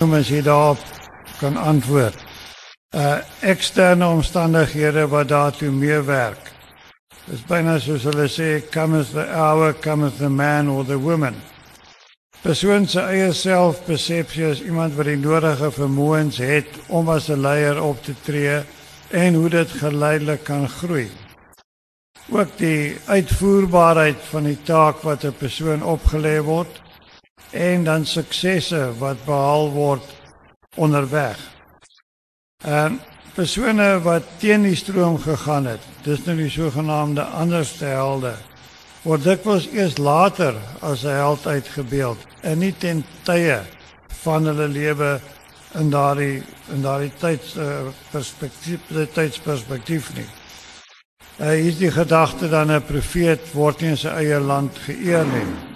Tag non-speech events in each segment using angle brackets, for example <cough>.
as jy daarop kan antwoord. Uh eksterne omstandighede wat daartoe meewerk. Dis byna soos hulle sê, cometh the hour, cometh the man or the woman. Persoon se eie selfpersepsie is iemand wat die nodige vermoëns het om as 'n leier op te tree en hoe dit geleidelik kan groei. Ook die uitvoerbaarheid van die taak wat 'n persoon opgelê word en dan suksesse wat behaal word onderweg. Ehm persone wat teen die stroom gegaan het, dis nou die sogenaamde anderste helde, word dikwels eers later as 'n held uitgebeeld en nie ten tye van hulle lewe in daardie in daardie tyds uh, perspektief, tydsperspektief nie. Uh, hier is die gedagte dan 'n profeet word nie in sy eie land geëer nie.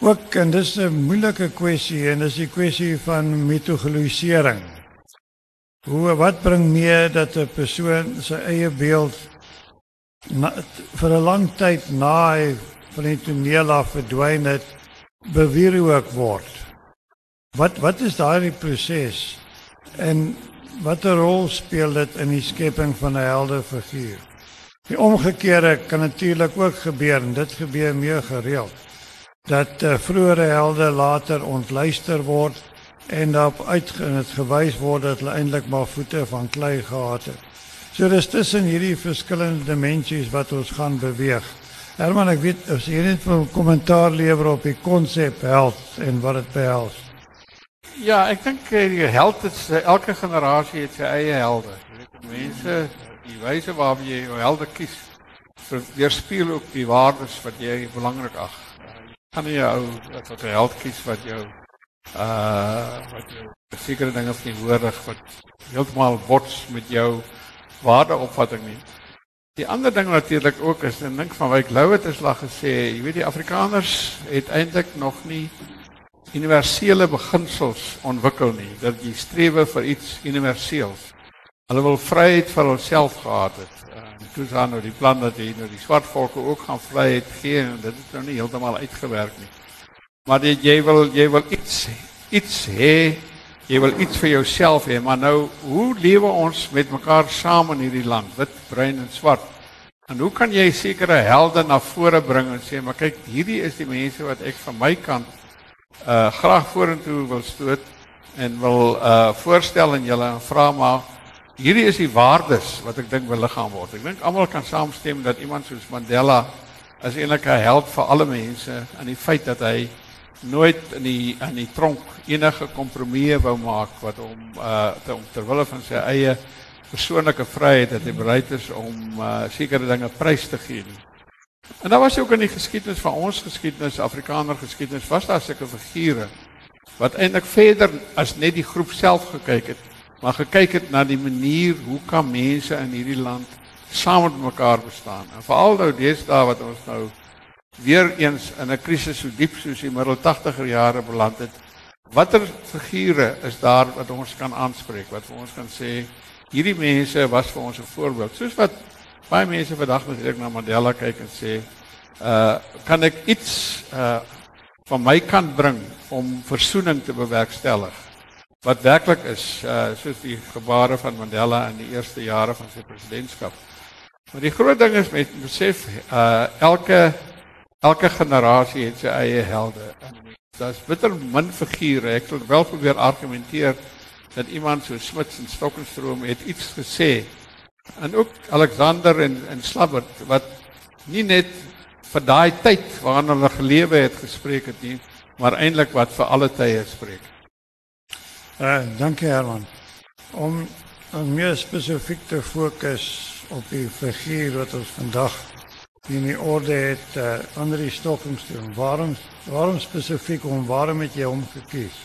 Ook en dis 'n moeilike kwessie en dis die kwessie van mitologisering. Hoe wat bring mee dat 'n persoon sy eie beeld na, vir 'n lang tyd na van die toneel af verdwyn het bewierook word? Wat wat is daardie proses en watter rol speel dit in die skepping van 'n heldefiguur? Die omgekeerde kan natuurlik ook gebeur en dit gebeur meer gereeld dat uh, vroeëre helde later ontluister word en daarop uit en dit gewys word dat hulle eintlik maar voete van klei gehad het. So dis tussen hierdie verskillende dimensies wat ons gaan beweeg. Herman, ek weet as jy net 'n kommentaar lewer op die konsep held en wat dit behels. Ja, ek dink eh, die held is elke generasie het sy eie helde. Jy weet mense die wyse waarop jy jou helde kies, weerspieël ook die waardes wat jy belangrik ag kan jy ou wat 'n held kies wat jou uh wat jou sekere dinge verteenwoordig wat heeltemal bots met jou waardeopvatting nie. Die ander ding natuurlik ook is en dink van Wyk Lou het geslag gesê, jy weet die Afrikaners het eintlik nog nie universele beginsels ontwikkel nie dat jy streef vir iets universeels. Hulle wil vryheid vir hulself gehad het toe is nou die plan dat jy nou die swart volke ook gaan vryheid gee en dit is nou nie heeltemal uitgewerk nie. Maar dit jy wil jy wil iets iets hê, jy wil iets vir jouself hê, maar nou hoe lewe ons met mekaar saam in hierdie land, wit, bruin en swart? En hoe kan jy sekere helde na vore bring en sê maar kyk, hierdie is die mense wat ek van my kant uh graag vorentoe wil stoot en wil uh voorstel aan julle en vra maar hierdie is die waardes wat ek dink wil liggaam word. Ek dink almal kan saamstem dat iemand soos Mandela as eintlik 'n held vir alle mense in die feit dat hy nooit in die in die tronk enige kompromieë wou maak wat hom uh te, om ter wille van sy eie persoonlike vryheid dat hy bereid is om uh sekere dinge prys te gee. Nie. En daar was ook in die geskiedenis van ons geskiedenis, Afrikaner geskiedenis, was daar sulke figure wat eintlik verder as net die groep self gekyk het maar gekyk het na die manier hoe kan mense in hierdie land saam met mekaar bestaan. En veral nou deesdae wat ons nou weer eens in 'n krisis so diep soos die middel 80er jare beland het. Watter figure is daar wat ons kan aanspreek wat vir ons kan sê hierdie mense was vir ons 'n voorbeeld. Soos wat baie mense vandag natuurlik na Mandela kyk en sê, uh kan ek iets uh van my kant bring om versoening te bewerkstellig? Wat werklik is uh soos die gebare van Mandela in die eerste jare van sy presidentskap. Maar die groot ding is met besef uh elke elke generasie het sy eie helde. Daar's bitter min figure. Ek wil wel probeer argumenteer dat iemand so Smits en Stokkenstroom het iets gesê. En ook Alexander en en Slabbert wat nie net vir daai tyd waarin hulle gelewe het gespreek het nie, maar eintlik wat vir alle tye spreek. Uh, dankie Herman. Om om meer spesifiek te fokus op die figuur wat ons vandag in die orde het, uh, Andri Stoffenstein. Waarom waarom spesifiek om waarom het jy hom gekies?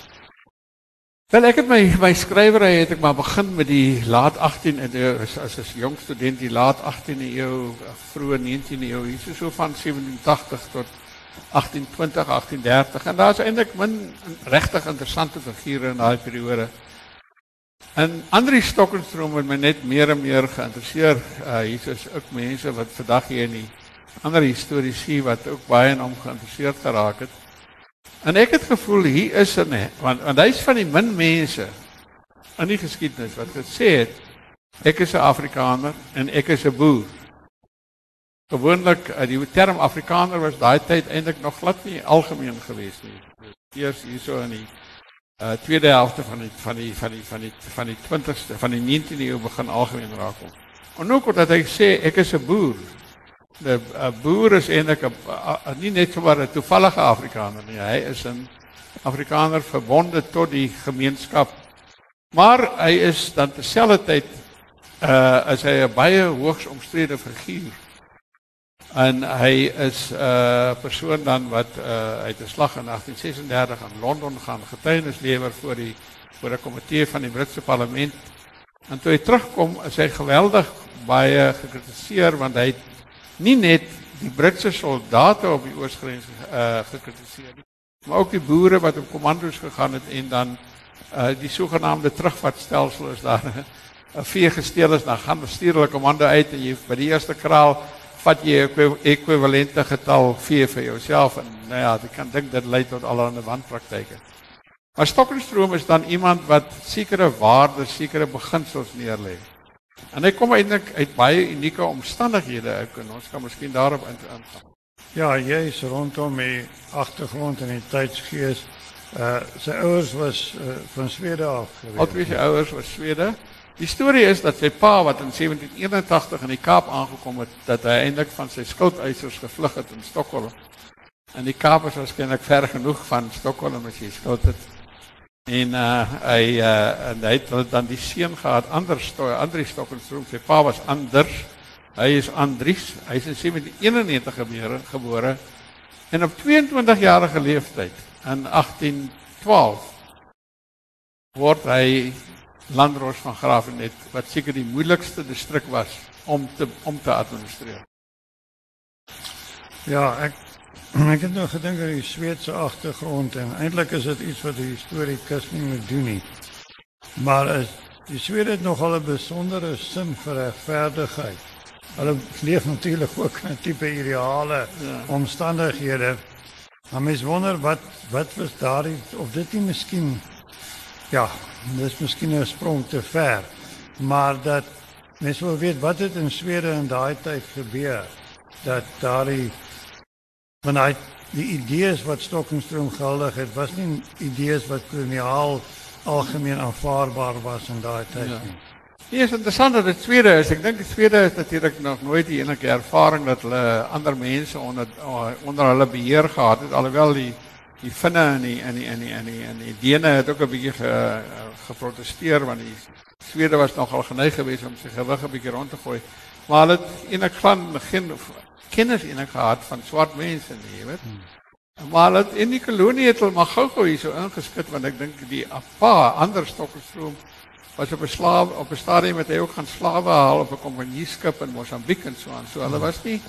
Wel ek het my my skrywery het ek maar begin met die laat 18 en as as 'n jong student die laat 18de eeu, vroeë 19de eeu, hier so van 87 tot 1820, 1830 en daar's eintlik min regtig interessante figure in daai periode. En Andri Stokkenstrom het my net meer en meer geïnteresseer. Uh hier is ook mense wat vandag hier in die ander historiese wat ook baie in hom geïnteresseerd geraak het. En ek het gevoel hier is 'n want want hy's van die min mense in die geskiedenis wat gesê het ek is 'n Afrikaner en ek is 'n boer. Gewoonlik eh, die term Afrikaner was daai tyd eintlik nog glad nie algemeen geweest nie. Eers hierso in die uh tweede helfte van die van die van die van die van die 20ste van die 19de eeu begin algemeen raak kom. En ook omdat hy sê ek is 'n boer. 'n boer is eintlik 'n nie net sommer 'n toevallige Afrikaner nie. Hy is 'n Afrikaner verbonde tot die gemeenskap. Maar hy is dan terselfdertyd uh as hy 'n baie hoogs omstrede figuur. En hy is 'n uh, persoon dan wat uh uit 'n slag in 1836 in Londen gaan getuienis lewer voor die voor 'n komitee van die Britse parlement. En toe hy terugkom, is hy geweldig baie gekritiseer want hy het nie net die Britse soldate op die oosgrens uh gekritiseer nie, maar ook die boere wat op kommando's gegaan het en dan uh die sogenaamde terugvatstelsel is daar <laughs> 'n vee gesteel is dan gaan bestuur hulle komando uit en jy by die eerste kraal vat jy 'n ekwivalente getal vee vir jouself en nou ja, jy kan dink dit lei tot allerlei wanpraktyke. Maar Stokenstroom is dan iemand wat sekere waardes, sekere beginsels neerlê. En hy kom eintlik uit baie unieke omstandighede uit en ons kan miskien daarop ingaan. Ja, jy is rondom die agtergrond en die tydsgees. Uh sy ouers was uh, van Swede af gewees. Albei sy ouers was Swede. Die storie is dat sy pa wat in 1781 in die Kaap aangekom het, dat hy eintlik van sy skouteisers gevlug het in Stockholm. En die Kaap was waarskynlik ver genoeg van Stockholm as jy skout het. En uh hy uh en hy het dan die seun gehad Anders Andries Stokkenstroom sy pa was Anders hy is Andries hy is in 1791 gebore gebore en op 22 jarige leeftyd in 1812 word hy landros van Graafrenet wat seker die moeilikste distrik was om te om te administreer Ja ek <clears throat> Ek het nog gedink aan die Sweedse agtergrond en eintlik is dit iets wat die historikus nie moet doen nie. Maar is die Swede het nogal 'n besondere sin vir regverdigheid. Hulle leef natuurlik ook in 'n tipe ideale ja. omstandighede. Maar mens wonder wat wat was daardie of dit nie miskien ja, dis miskien 'n sprong te ver. Maar dat mens wil weet wat het in Swede in daai tyd gebeur dat daardie want hy die idees wat Stokenstroom geldig het was nie idees wat koloniaal algemeen aanvaarbaar was in daai tyd ja. nie. Dit is interessant dat dit tweede is. Ek dink die tweede is natuurlik nog nooit die enige ervaring dat hulle ander mense onder onder hulle beheer gehad het alhoewel die die finne en die in die in die in die in die Dene het ook 'n bietjie ge, geprotesteer want die Swede was nogal geneig geweest om sy gewig 'n bietjie rond te gooi. Maar hulle het eintlik van begin kennis enig gehad van swart mense nie, jy weet. Hmm. Maar hulle in die kolonie het hulle maar gou-gou hier so ingeskit want ek dink die apa ander stokkestroom was op 'n slaaf op 'n stadium met hy ook gaan slawe haal op 'n kompanieskip in Mosambiek en so aan. So hulle was nie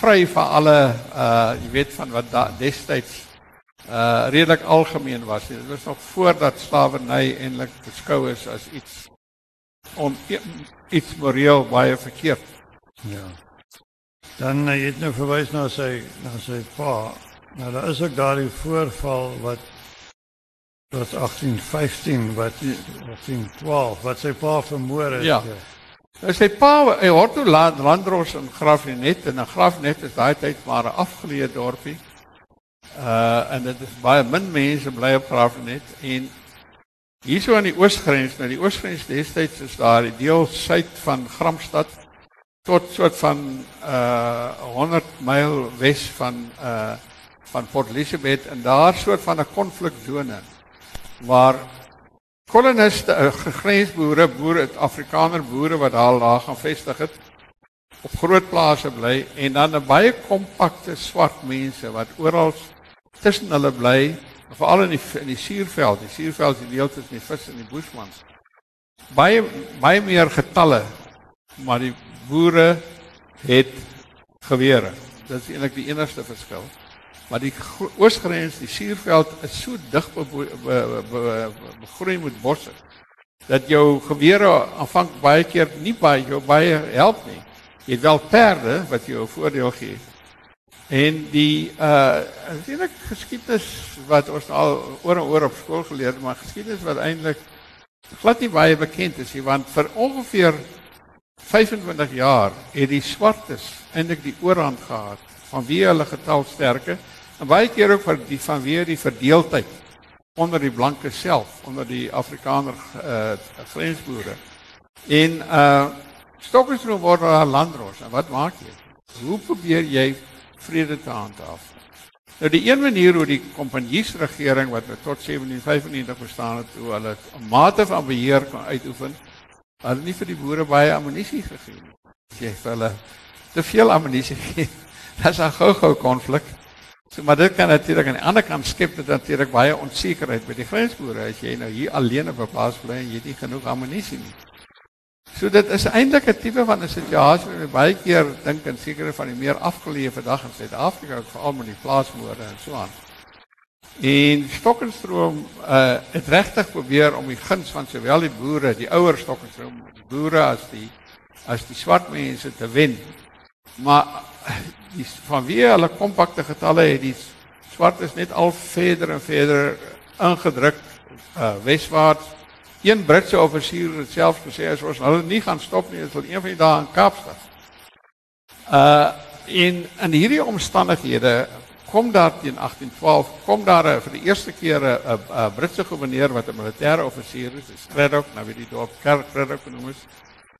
vry van alle uh jy weet van wat da, destyds uh redelik algemeen was. Dit was nog voordat slawerny eintlik beskou is as iets om iets moreel baie verkeerd. Ja. Dan uh, jy het nou verwys na sy na sy pa. Nou daar is ook daardie voorval wat was 1815 wat 1812 wat sy pa vermoor het. Ja. Nou sy pa hy hoort toe land, landros in Graafrenet en 'n Graafrenet is daai tyd maar 'n afgeleë dorpie. Uh en dit is baie min mense bly op Graafrenet en hierso aan die oosgrens, nou die oosgrens destyds is daar die deel suid van Gramstad tot soort van uh 100 myl wes van uh van Port Elizabeth en daar soort van 'n konflikzone waar koloniste, uh, grensboere, boere, Afrikaner boere wat daar laag gaan vestig het op groot plase bly en dan 'n baie kompakte swart mense wat oral tussen hulle bly, veral in die in die suurveld, die suurveld is die deel tussen die vis en die bushmans. Baie baie meer getalle maar die boere het gewere. Dit is eintlik die enigste verskil. Maar die oosgrens, die suurveld is so dig begroei met bosse dat jou gewere aanvang baie keer nie baie jou baie help nie. Jy het wel perde wat jou voordeel gee. En die uh natuurlik geskiedenis wat ons al oor en oor op skool geleer het, maar geskiedenis wat eintlik glad nie baie bekend is nie, want vir ongeveer 25 jaar het die swartes eintlik die oorhand gehad vanweë hulle getalsterke en baie keer ook vir die vanweë die verdeeldheid onder die blanke self, onder die Afrikaner uh grensboere. En uh Stokkersroom word 'n landros. En wat maak jy? Hoe probeer jy vrede te handhaaf. Nou die een manier hoe die kompanjiesregering wat tot 1795 bestaan het, hoe hulle 'n mate van beheer kan uitoefen, hulle nie vir die boere baie ammunisie gegee nie. As jy vir hulle te veel ammunisie <laughs> gee, dan is 'n gou-gou konflik. So maar dit kan natuurlik aan die ander kant skep dit natuurlik baie onsekerheid by die grensboere as jy nou hier alleen op 'n plaas bly en jy het nie genoeg ammunisie nie. So dit is eintlik 'n tipe van 'n situasie wat baie keer dink van die meer afgeleë vandag in Suid-Afrika, veral met die plaasmoorde en so aan. En Stokkenstroom uh het regtig probeer om die guns van sowel die boere, die ouer Stokkenstroom, boere as die as die swart mense te wen. Maar die vanweë hulle kompakte getalle het die swart is net al verder en verder ingedruk uh weswaarts Een Britse offisier het self gesê as ons hulle nie gaan stop nie, sal een van die dae in Kaapstad. Uh in in hierdie omstandighede kom daar teen 1812 kom daar vir die eerste keer 'n Britse gouverneur wat 'n militêre offisier is, is Craddock, nou wie die dorp Craddock genoem is.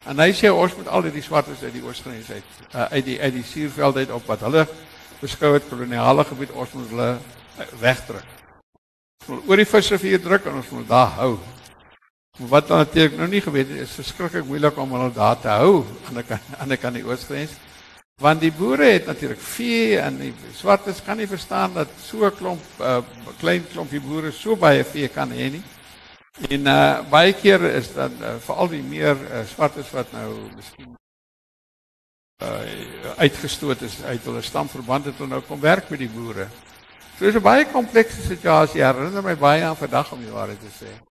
En hy sê ons moet al die swartes uit die oosgrens uit uh, uit die uit die suurveld uit op wat hulle beskou het koloniale gebied ons moet hulle uh, wegdruk. Ons moet oor die visrivier druk en ons moet daar hou. Wat dan natuurlik nou nie geweet het is verskriklik moeilik om hulle daar te hou aan die aan die kan die oosgrens. Want die boere het natuurlik vee en die swartes kan nie verstaan dat so 'n klomp uh, klein klompie boere so baie vee kan hê nie. En uh, baie keer is dan uh, veral die meer uh, swartes wat nou miskien uh, uitgestoot is uit hulle stamverband het hulle nou kom werk met die boere. So dis 'n baie komplekse situasie. Herinner my baie aan vandag om die waarheid te sê.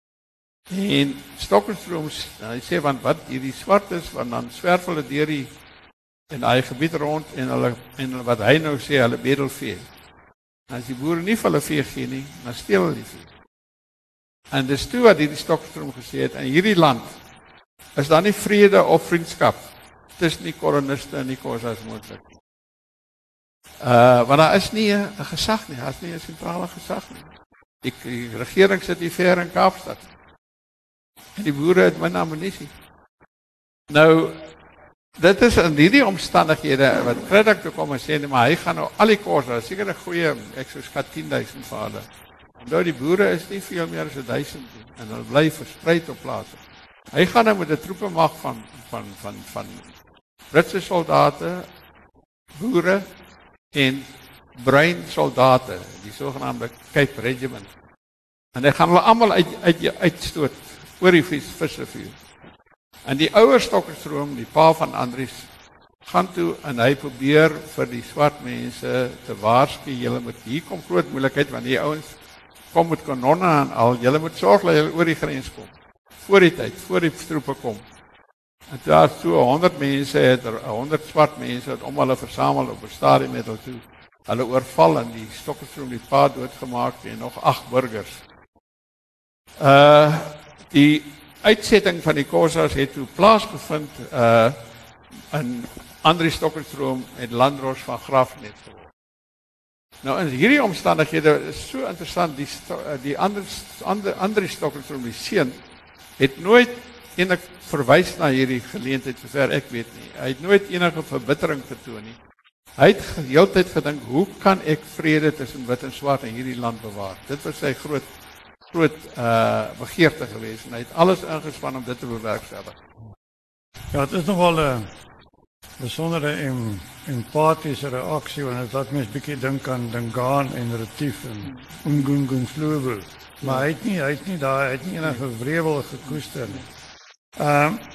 En Stokkersrooms, hy sê want wat hierdie swartes want dan swerf hulle deur die in daai gebied rond en hulle en wat hy nou sê hulle bedelvee. As die boere nie vir hulle vee gee nie, dan steel hulle die vee. En dis toe wat hierdie Stokkersroom gesê het in hierdie land is daar nie vrede of vriendskap tussen die koloniste en die Khoisas moontlik nie. Uh want daar is nie 'n gesag nie, daar is nie 'n sentrale gesag nie. Die, die regering sit hier ver in Kaapstad. En die boere het min ammunisie. Nou dit is in hierdie omstandighede wat Craddock toe kom en sê nee, maar hy gaan nou al die kos, daar seker 'n goeie ek sou skat 10000 vir hulle. Nou die boere is nie veel meer as 1000 nie en hulle bly versprei op plase. Hy gaan nou met 'n troepe mag van van van van Britse soldate, boere en bruin soldate, die sogenaamde Cape Regiment. En hy gaan hulle almal uit uit uitstoot oor die vis visrivier. En die ouer stokkerstroom, die pa van Andries, gaan toe en hy probeer vir die swart mense te waarsku, julle moet hier kom groot moeilikheid want die ouens kom met kanonne en al, julle moet sorg dat julle oor die grens kom. Voor die tyd, voor die troepe kom. En daar so 100 mense het 100 swart mense het om hulle versamel op 'n stadium met hulle toe. Hulle oorval en die stokkerstroom die pa doodgemaak en nog 8 burgers. Uh Die uitsetting van die Kossas het toe plaasgevind uh in Andri Stokkerstroom en Landros van Grafnet geword. Nou in hierdie omstandighede is so interessant die uh, die ander ander Andri Stokkerstroom die seun het nooit enig verwys na hierdie geleentheid sover ek weet nie. Hy het nooit enige verbittering getoon nie. Hy het heeltyd gedink, hoe kan ek vrede tussen wit en swart in hierdie land bewaar? Dit was sy groot groot uh begeerte geweest en hy het alles ingespan om dit te bewerkstellig. Ja, dit is nogal 'n besondere en empathiese reaksie wanneer dit mens bietjie dink aan Dingaan en Retief en Umgungun Slovel. Maar hy het nie hy het nie daar hy het nie enige wrevel gekoester nie. Ehm uh,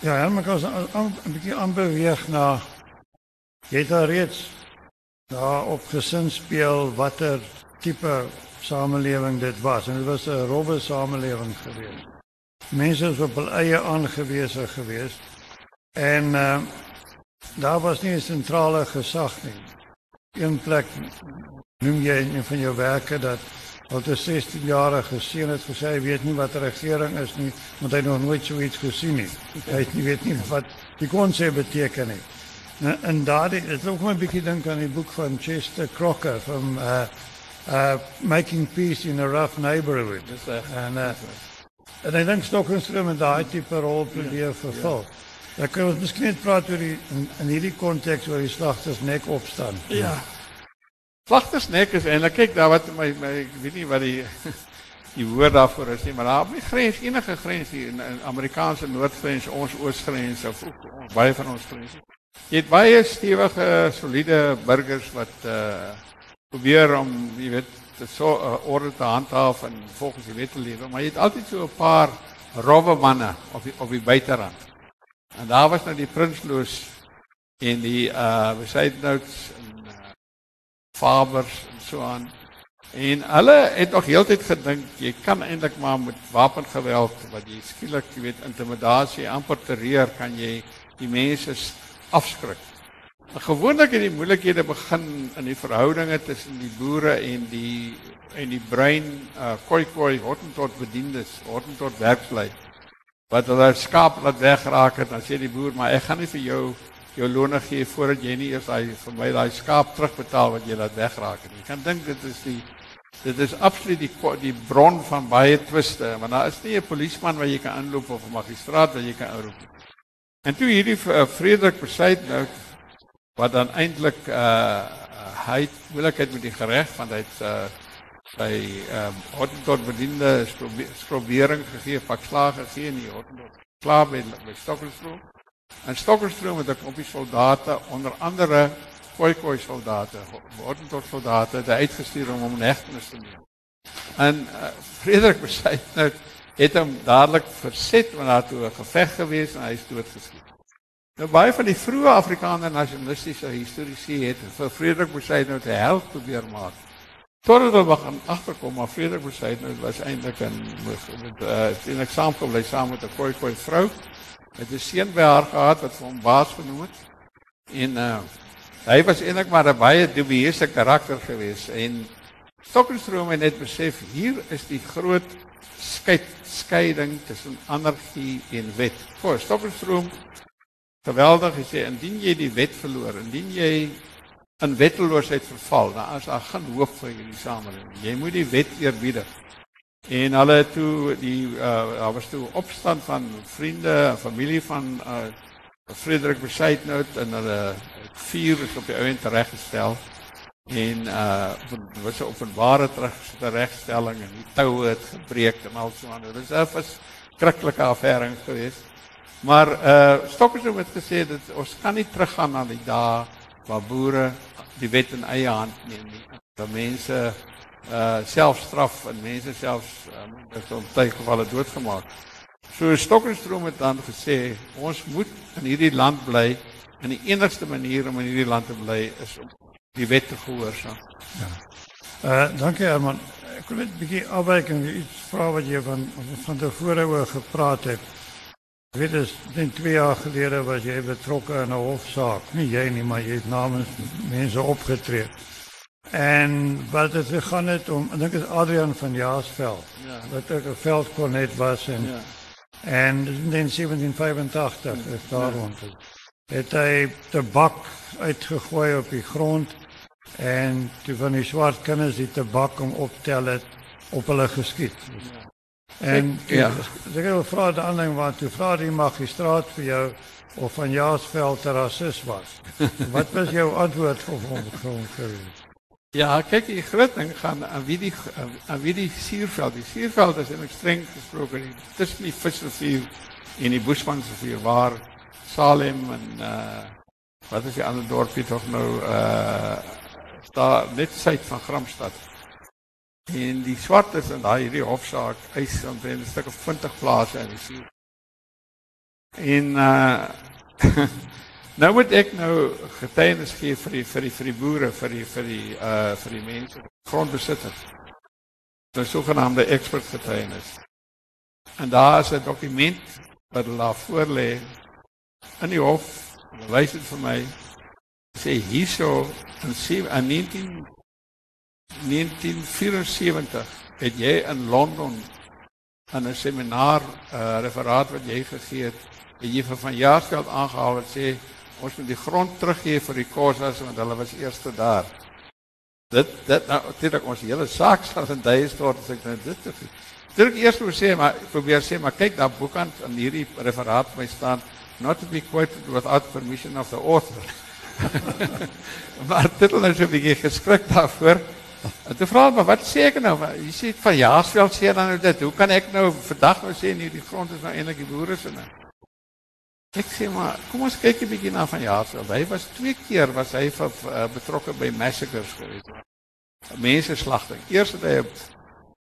Ja, ja, maar kos 'n bietjie aanbeweeg na jy het al reeds daar op gesin speel watter tipe samelewing dit was en dit was 'n robbe samelewing geweest. Mense was op hul eie aangewese geweest en uh, daar was nie 'n sentrale gesag nie. een plek noem jy in een van jou werke dat wat 'n 16-jarige seun het gesê hy weet nie wat 'n regering is nie, want hy het nog nooit so iets gesien nie. Hy het nie weet nie wat die konsep beteken nie. Nou, en daardie dit ook my bietjie dink aan die boek van Chester Crocker van uh uh Making Peace in a Rough Neighborhood. Dis reg. En uh en ek dink Stokkenstrom en daai tipe rol probeer vervul. Dan kan ons miskien net praat oor die in, in hierdie konteks oor die slagters nek opstaan. Ja. Slagtersnek is eintlik kyk daar wat my my ek weet nie wat die <laughs> die woord daarvoor is nie, maar daar op die grens enige grens hier in, in Amerikaanse noordgrens, ons oosgrens of ook baie van ons grense. Jy het baie stewige, soliede burgers wat uh probeer om, jy weet, te so uh, orde te handhaaf en volgens die wet te lewe, maar jy het altyd so 'n paar rowwe manne op die op die buiterand. En daar was nou die Prinsloo en die uh Besaidnout Fabers en so aan. En hulle het nog heeltyd gedink jy kan eintlik maar met wapengeweld wat jy skielik, jy weet, intimidasie, amper terreur kan jy die mense afskrik. Gewoonlik het die moeilikhede begin in die verhoudinge tussen die boere en die en die brein uh koi koi horten tot bediendes, horten tot werklui. Wat hulle skaap laat wegraak het, dan sê die boer, maar ek gaan nie vir jou jou loon gee voordat jy nie eers daai vir my daai skaap terugbetaal wat jy laat wegraak nie. Jy kan dink dit is die dit is absoluut die die bron van baie twiste, want daar is nie 'n polisieman wat jy kan aanloop of 'n magistraat wat jy kan aanroep nie. En toe hierdie uh, Frederik besluit nou wat dan eintlik uh hy het moeilikheid met die reg want hy het uh sy ehm um, Hottentot bediende skrobering gegee, pak slaag gegee en die Hottentot klaar by by Stokkerstroom. En Stokkerstroom het 'n klompie soldate, onder andere Khoikhoi soldate, word tot soldate, uitgestuur om hom in hegtenis te neem. En uh, Frederik besluit nou het hom dadelik verset want daar toe 'n geveg gewees en hy is doodgeskiet. Nou baie van die vroeë Afrikaner nasionalistiese historiese het vir Frederik besluit nou te help probeer maak. Totdat hulle begin agterkom maar Frederik besluit nou was eintlik 'n met 'n uh, 'n eksamen bly saam met 'n Khoikhoi vrou het 'n seun by haar gehad wat vir hom baas genoem het. En uh hy was eintlik maar 'n baie dubieuse karakter geweest en Stokkerstroom het net besef hier is die groot skei skeiding tussen anargie en wet. Voor Stokkerstroom geweldig gesê indien jy die wet verloor, indien jy in wetteloosheid verval, dan is daar geen hoop vir hierdie samelewing. Jy moet die wet eerbiedig. En hulle toe die uh daar was toe opstand van vriende en familie van uh Frederik Besaidnout en hulle vier is op die ouend tereggestel. En uh was 'n openbare teregstelling en die toue het gebreek en al so aan. Dit is 'n verskriklike affære geweest. Maar uh Stokkershoek het gesê dat ons kan nie teruggaan na die dae waar boere die wet in eie hand neem nie. Dat mense uh selfstraf en mense selfs um, is om tyd gevalle doodgemaak. So Stokkerstroom het dan gesê ons moet in hierdie land bly en die enigste manier om in hierdie land te bly is om die wet te gehoorsaam. Ja. Uh dankie Herman. Ek wil net 'n bietjie afwyk en iets vra wat jy van van tevore oor gepraat het. Ek weet dit net 2 jaar gelede was jy betrokke in 'n hofsaak. Nie jy nie, maar jy het namens mense opgetree. En wat het gegaan het om, ek dink dit is Adrian van Jaarsveld. Ja. Wat ook 'n veldkornet was en ja. en in 1785 is daar ja. rond. Het hy tabak uitgegooi op die grond en toe van die swart kinders die tabak om optel het op hulle geskiet. Ja. En ek, ja. Ek wil vra die aanleiding wat toe vra die magistraat vir jou of van Jaarsveld 'n rasis was. <laughs> wat was jou antwoord op hom geweest? Ja, kyk, die groot ding gaan aan wie die aan wie die suurveld. Die suurveld is in streng gesproke tussen die visrivier en die Bushmansrivier waar Salem en uh wat is die ander dorpie tog nou uh daar net suid van Gramstad. En die swart is in daai hierdie hofsaak eis omtrent 'n stuk of 20 plase in die suur. En uh <laughs> Nou moet ek nou getuienis gee vir die vir die vir die boere, vir die vir die uh vir die mense, grondbesitters. Is sogenaamde expert getuienis. En daar is 'n dokument wat hulle daar voor lê in die hof. Hulle wys dit vir my. Sê hierso in 19 1974 het jy in Londen aan 'n seminar 'n uh, referaat wat jy gegee het, het jy van Jaarsveld aangehaal wat sê ons moet die grond teruggee vir die Khoisas want hulle was eerste daar. Dit dit nou ek ons hele saak sal in daai stort as ek net dit te Dit ek eers wou sê maar probeer sê maar kyk daar boekant in hierdie referaat my staan not to be quoted without permission of the author. <laughs> maar dit is nou so 'n bietjie geskrik daarvoor. En toe vra hulle wat sê ek nou? Jy sê van Jaarsveld sê dan nou dit. Hoe kan ek nou vandag nou sê nee, die grond is nou eintlik die boere se nou? Ek sê maar kom ons kyk 'n bietjie na van Jaarsveld. Hy was twee keer was hy vir uh, betrokke by massacres gewees. Mense slagting. Eers het hy 'n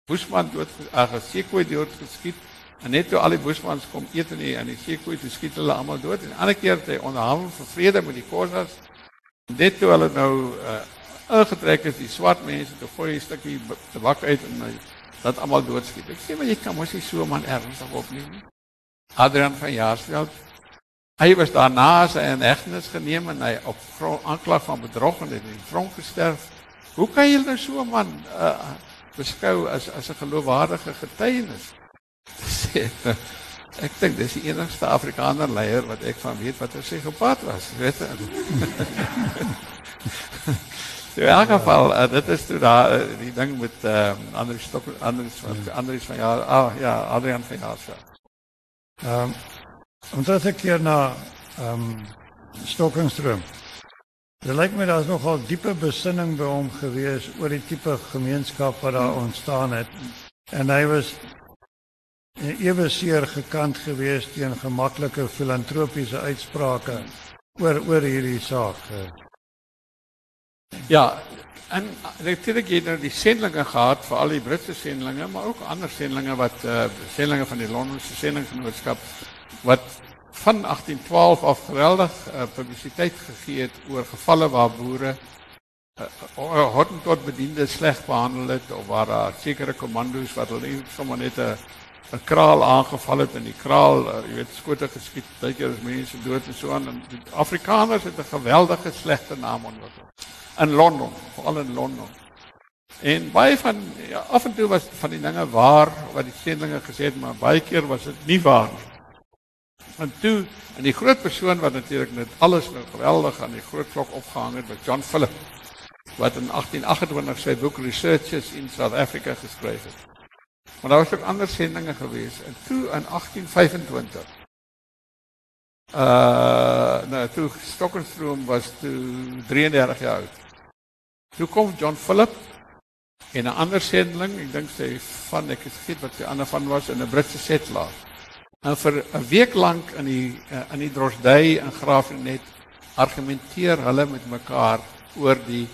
Bushman dood ag, 'n sekoe dood geskiet. En net toe al die Bushmans kom eet in die in die sekoe, toe skiet hulle almal dood. En 'n ander keer het hy onderhandel vir vrede met die Khoisas. Dit toe hulle nou uh, ingetrek is die swart mense te gooi 'n stukkie tabak uit en hy dat almal doodskiet. Ek sê maar jy kan mos nie so man ernstig opneem nie. Adrian van Jaarsveld hy was daarna sy in hegtenis geneem en hy op aanklag van bedrog en het in tronk gesterf. Hoe kan jy nou so man uh, beskou as as 'n geloofwaardige getuienis? Sê <laughs> ek dink dis die enigste Afrikaner leier wat ek van weet wat 'n psigopaat was, weet jy? <laughs> In elk geval, uh, dit is toe daar uh, die ding met ehm uh, Andri Stok Andri van Andri van ja, ah ja, Adrian van ja. Ehm um, omdat ek hier na ehm um, Stokenstroom. Dit lyk my daar's nogal diepe besinning by hom gewees oor die tipe gemeenskap wat daar ontstaan het. En hy was ewe seer gekant geweest teen gemaklike filantropiese uitsprake oor oor hierdie saak. Uh. Ja, en natuurlik het nou die sendlinge gehad vir al die Britse sendlinge, maar ook ander sendlinge wat eh uh, sendlinge van die Londense sendinggenootskap wat van 1812 af geweldig uh, publisiteit gegee het oor gevalle waar boere uh, uh, hotten tot bediende sleg behandel het of waar daar sekere kommandos wat hulle sommer net 'n 'n kraal aangeval het en die kraal, uh, jy weet, skote geskiet, baie keer is mense dood en so aan en die Afrikaners het 'n geweldige slegte naam ontwikkel in Londen, veral in Londen. En baie van ja, af en toe was van die dinge waar wat die sendinge gesê het, maar baie keer was dit nie waar nie. En toe en die groot persoon wat natuurlik net alles nou geweldig aan die groot klok opgehang het, was John Philip wat in 1828 sy boek Researches in South Africa geskryf het. Maar daar was ook ander sendinge gewees. En toe in 1825 uh nou toe Stokkerstroom was toe 33 jaar oud. Toe kom John Philip en 'n ander sendeling, ek dink sy van ek het geweet wat sy ander van was in 'n Britse settler. En vir 'n week lank in die uh, in die Drosdey in Graafrenet argumenteer hulle met mekaar oor die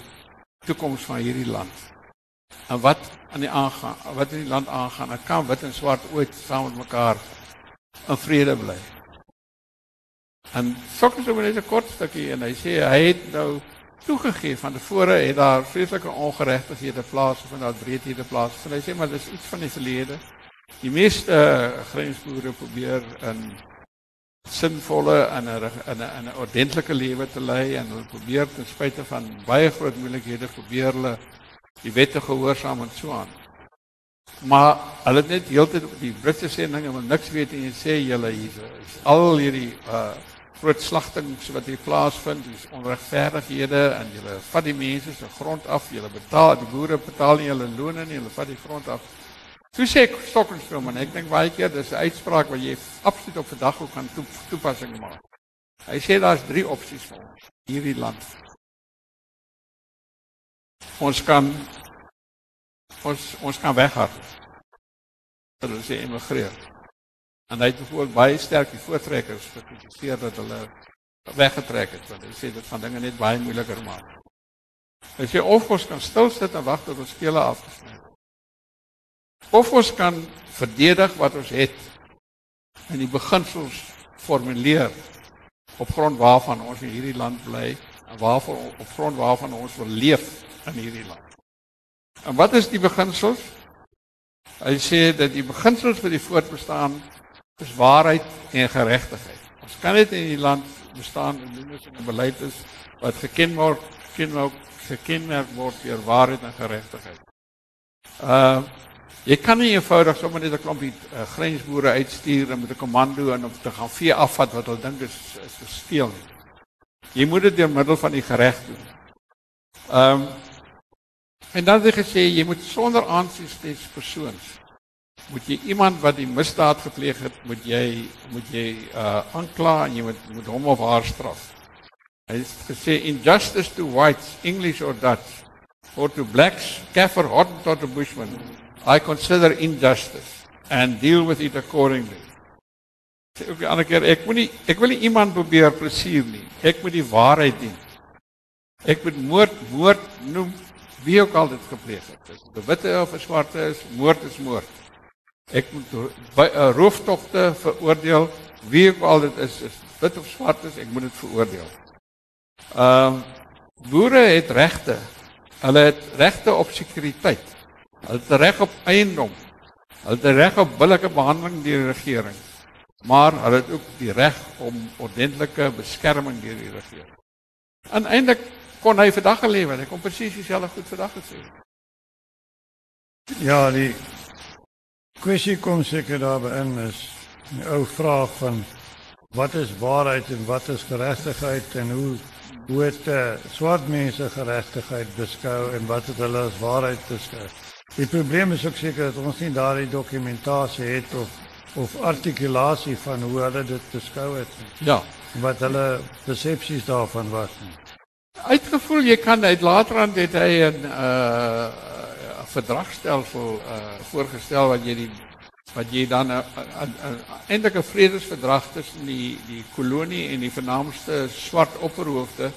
toekoms van hierdie land. En wat aan die aangaan, wat in die land aangaan, ek kan wit en swart ooit saam met mekaar in vrede bly. En sokker so 'n kort stukkie en hy sê hy het nou toegegee van tevore het daar vreeslike ongeregtighede plaasgevind, daar breedhede plaasgevind. Hy sê maar dis iets van die verlede. Die meeste uh, grensboere probeer in sinvolle en 'n in 'n 'n ordentlike lewe te lei en hulle probeer ten spyte van baie groot moeilikhede probeer hulle die wette gehoorsaam en so aan. Maar hulle het net heeltyd die Britse sê dinge wil niks weet en jy sê julle hier is al hierdie uh groot slagtings wat hier plaasvind, dis onregverdighede en julle vat die mense se grond af, julle betaal die boere betaal nie hulle lone nie, hulle vat die grond af. So sê Stokenstroom en ek dink baie keer dis 'n uitspraak wat jy absoluut op vandag ook kan toe, toepassing maak. Hy sê daar's drie opsies vir ons hierdie land. Ons kan ons ons kan weggaan. Hulle sê emigreer. En hy het bijvoorbeeld baie sterk die voortrekkers gekritiseer dat hulle weggetrek het want hy sê dit van dinge net baie moeiliker maak. Hy sê of ons kan stil sit en wag tot ons skele afgesny word. Of ons kan verdedig wat ons het en die beginsels formuleer op grond waarvan ons in hierdie land bly en waarvan op grond waarvan ons wil leef in hierdie land. En wat is die beginsels? Hy sê dat die beginsels vir die voortbestaan is waarheid en geregtigheid. Ons kan net in die land bestaan en doen is in 'n beleid is wat gekenmerk kenmerk gekenmerk word deur waarheid en geregtigheid. Uh jy kan nie eenvoudig sommer net 'n klompie uh, grensboere uitstuur met 'n komando en om te gaan vee afvat wat hulle dink is is gesteel nie. Jy moet dit deur middel van die gereg doen. Ehm um, en dan het hy gesê jy moet sonder aansien des persoons moet jy iemand wat die misdaad gepleeg het, moet jy moet jy uh aankla en jy moet moet hom of haar straf. Hy het gesê injustice to whites, English or Dutch, or to blacks, Kaffir, Hottentot or Bushman, I consider injustice and deal with it accordingly. Sê ook 'n ander keer, ek moenie ek wil nie iemand probeer plesier nie. Ek moet die waarheid dien. Ek moet moord moord noem wie ook al dit gepleeg het. Dis 'n witte of 'n swarte is, moord is moord. Ek moet by 'n uh, rooftogte veroordeel wie ook al dit is, is wit of swart is, ek moet dit veroordeel. Ehm uh, boere het regte. Hulle het regte op sekuriteit. Hulle het reg op eiendom. Hulle het reg op billike behandeling deur die regering. Maar hulle het ook die reg om ordentlike beskerming deur die regering. En eintlik kon hy vandag gelewe, hy kon presies dieselfde goed vandag gesê. Ja, die kwessie kom seker daarby in is 'n ou vraag van wat is waarheid en wat is geregtigheid en hoe hoe het uh, swart mense geregtigheid beskou en wat het hulle as waarheid beskou. Die probleem is ook seker dat ons nie daardie dokumentasie het of of artikulasie van hoe hulle dit beskou het nie. Ja, wat hulle persepsies daarvan was nie. Uitgevoel jy kan uit later aan dit hy 'n uh verdragstelsel uh voorgestel wat jy die wat jy dan 'n eintlik 'n vredesverdrag tussen die die kolonie en die vernaamste swart opperhoofde.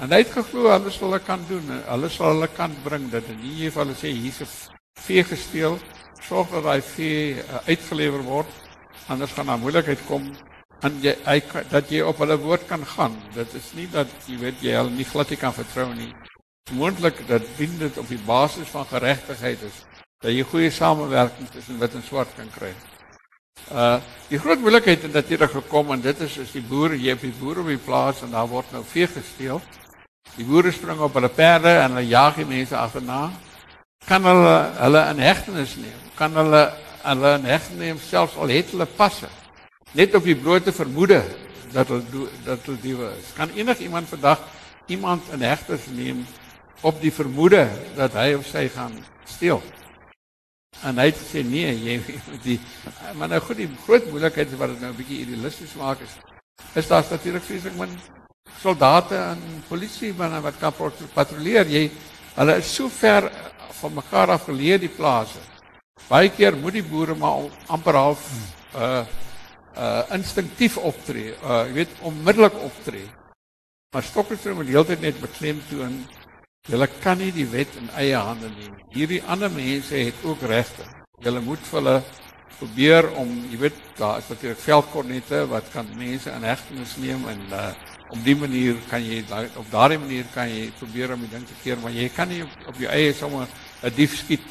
En hy het geglo hulle sal hulle kan doen hulle sal hulle kan bring. Dat in nie hulle sê hier's 'n vee gesteel. Sorg dat hy vee uh, uitgelewer word anders gaan daar moeilikheid kom. En jy hy, dat jy op hulle woord kan gaan. Dit is nie dat jy weet jy hulle nie glad kan vertrou nie moontlik dat dien dit op die basis van geregtigheid is dat jy goeie samewerking tussen wit en swart kan kry. Uh die groot moeilikheid het natuurlik gekom en dit is is die boere, jy op die boere op die plaas en daar word nou vee gesteel. Die boere spring op hulle perde en hulle jag die mense agterna. Kan hulle hulle in hegtenis neem? Kan hulle hulle in hegtenis neem selfs al het hulle passe? Net op die blote vermoede dat hulle dat hulle diewe is. Kan enigiemand vandag iemand in hegtenis neem op die vermoede dat hy of sy gaan steel? En hy het gesê nee, jy moet die maar nou goed die groot moeilikheid wat dit nou 'n bietjie idealisties maak is. Is daar natuurlik vreeslik min soldate en polisie wat wat kan patrolleer. Jy hulle is so ver van mekaar af geleë die plase. Baie keer moet die boere maar amper half uh uh instinktief optree. Uh jy weet onmiddellik optree. Maar Stokkerstroom moet heeltyd net beklemtoon Julle kan nie die wet in eie hande neem. Hierdie ander mense het ook regte. Julle moet vir hulle probeer om, jy weet, daar is natuurlik veldkornette wat kan mense in hegtenis neem en uh op die manier kan jy op daardie manier kan jy probeer om die ding te keer, maar jy kan nie op, op jou eie sommer 'n dief skiet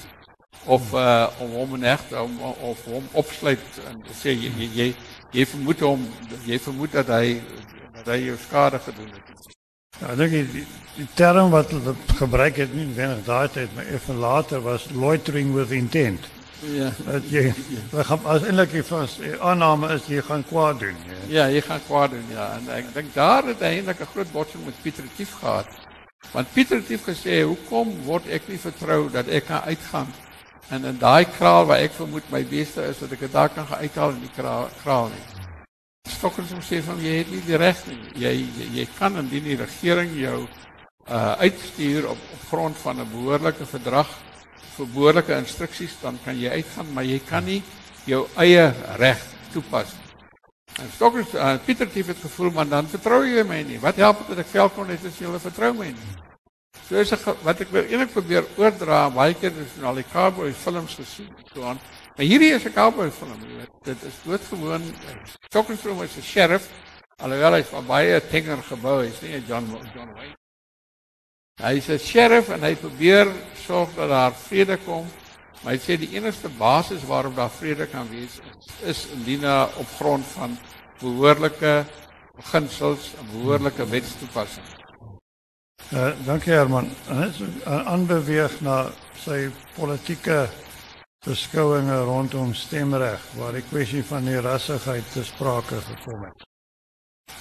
of uh om hom in heg om of hom opsluit en sê jy jy, jy vermoed hom jy vermoed dat hy dat hy jou skade gedoen het. Ja, ek dink die, die term wat hulle gebruik het nie wenig daai tyd maar effe later was loitering with intent. Ja. Dat jy we gaan as die vas aanname is jy gaan kwaad doen. Ja, ja jy gaan kwaad doen ja en ek dink daar het eintlik 'n groot botsing met Pieter Tief gehad. Want Pieter Tief gesê hoekom word ek nie vertrou dat ek kan uitgaan en in daai kraal waar ek vermoed my beste is dat ek dit daar kan uithaal in die kraal, kraal nie. Stokkers om sê van jy het nie die reg nie. Jy, jy jy kan indien die regering jou uh uitstuur op op grond van 'n behoorlike verdrag vir behoorlike instruksies dan kan jy uitgaan, maar jy kan nie jou eie reg toepas. En Stokkers uh, Pieter Tief het gevoel maar dan vertrou jy my nie. Wat help dit dat ek velkom net as jy hulle vertrou my nie? So is ek wat ek wil eintlik probeer oordra, baie keer het ons al die cowboy films gesien, so aan Maar hierdie is 'n cowboy jy weet. Dit is doodgewoon. Stokenstroom is 'n sheriff. Alhoewel hy van baie tenger gebou is, nie John John Wayne. Hy is 'n sheriff en hy probeer sorg dat daar vrede kom. Maar hy sê die enigste basis waarop daar vrede kan wees is, is indien op grond van behoorlike beginsels en behoorlike wetstoepassing. Uh, dankie Herman. En dit aanbeweeg na sy politieke beskouinge rondom stemreg waar die kwessie van die rassigheid te sprake gekom het.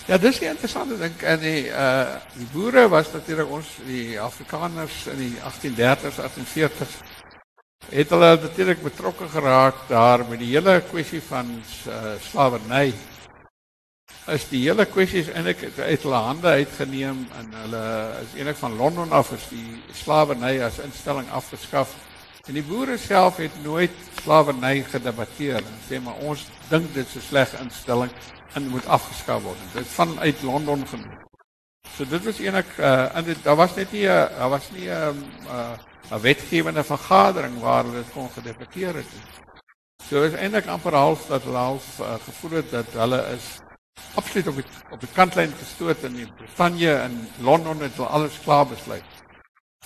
Ja, dis die interessante ding en die uh die boere was natuurlik ons die Afrikaners in die 1830s, 1840s het hulle natuurlik betrokke geraak daar met die hele kwessie van uh, slawerny. Is die hele kwessie eintlik uit hulle hande uitgeneem en hulle is eintlik van Londen af is die slawerny as instelling afgeskaf. En die boere self het nooit slawerny gedebatteer en sê maar ons dink dit is 'n slegte instelling en moet afgeskaf word. Dit van uit Londen genoem. So dit was eintlik uh en dit daar was net nie 'n uh, daar was nie 'n um, uh 'n wetgewende vergadering waar hulle dit kon gedebatteer het. So is eintlik amper half dat hulle half uh, gevoel het dat hulle is absoluut op die op die kantlyn gestoot in Brittanje en Londen het hulle alles klaar besluit.